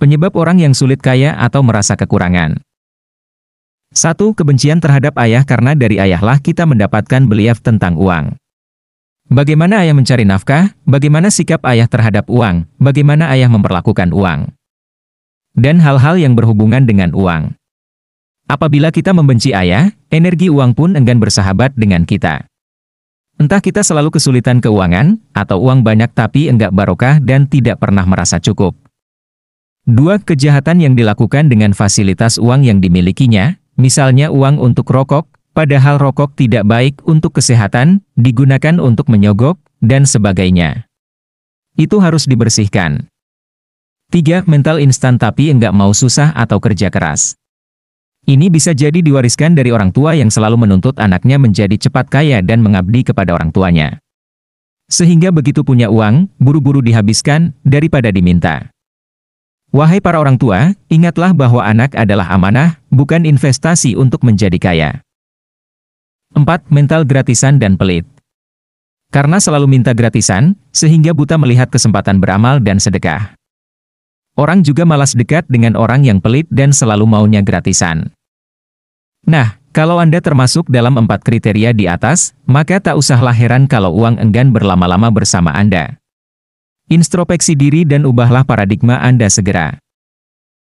Penyebab orang yang sulit kaya atau merasa kekurangan. 1. Kebencian terhadap ayah karena dari ayahlah kita mendapatkan belief tentang uang. Bagaimana ayah mencari nafkah, bagaimana sikap ayah terhadap uang, bagaimana ayah memperlakukan uang. Dan hal-hal yang berhubungan dengan uang. Apabila kita membenci ayah, energi uang pun enggan bersahabat dengan kita. Entah kita selalu kesulitan keuangan, atau uang banyak tapi enggak barokah dan tidak pernah merasa cukup. Dua kejahatan yang dilakukan dengan fasilitas uang yang dimilikinya, misalnya uang untuk rokok, Padahal rokok tidak baik untuk kesehatan, digunakan untuk menyogok, dan sebagainya. Itu harus dibersihkan. 3. Mental instan tapi enggak mau susah atau kerja keras. Ini bisa jadi diwariskan dari orang tua yang selalu menuntut anaknya menjadi cepat kaya dan mengabdi kepada orang tuanya. Sehingga begitu punya uang, buru-buru dihabiskan, daripada diminta. Wahai para orang tua, ingatlah bahwa anak adalah amanah, bukan investasi untuk menjadi kaya. 4. Mental gratisan dan pelit. Karena selalu minta gratisan, sehingga buta melihat kesempatan beramal dan sedekah. Orang juga malas dekat dengan orang yang pelit dan selalu maunya gratisan. Nah, kalau Anda termasuk dalam empat kriteria di atas, maka tak usahlah heran kalau uang enggan berlama-lama bersama Anda. Introspeksi diri dan ubahlah paradigma Anda segera.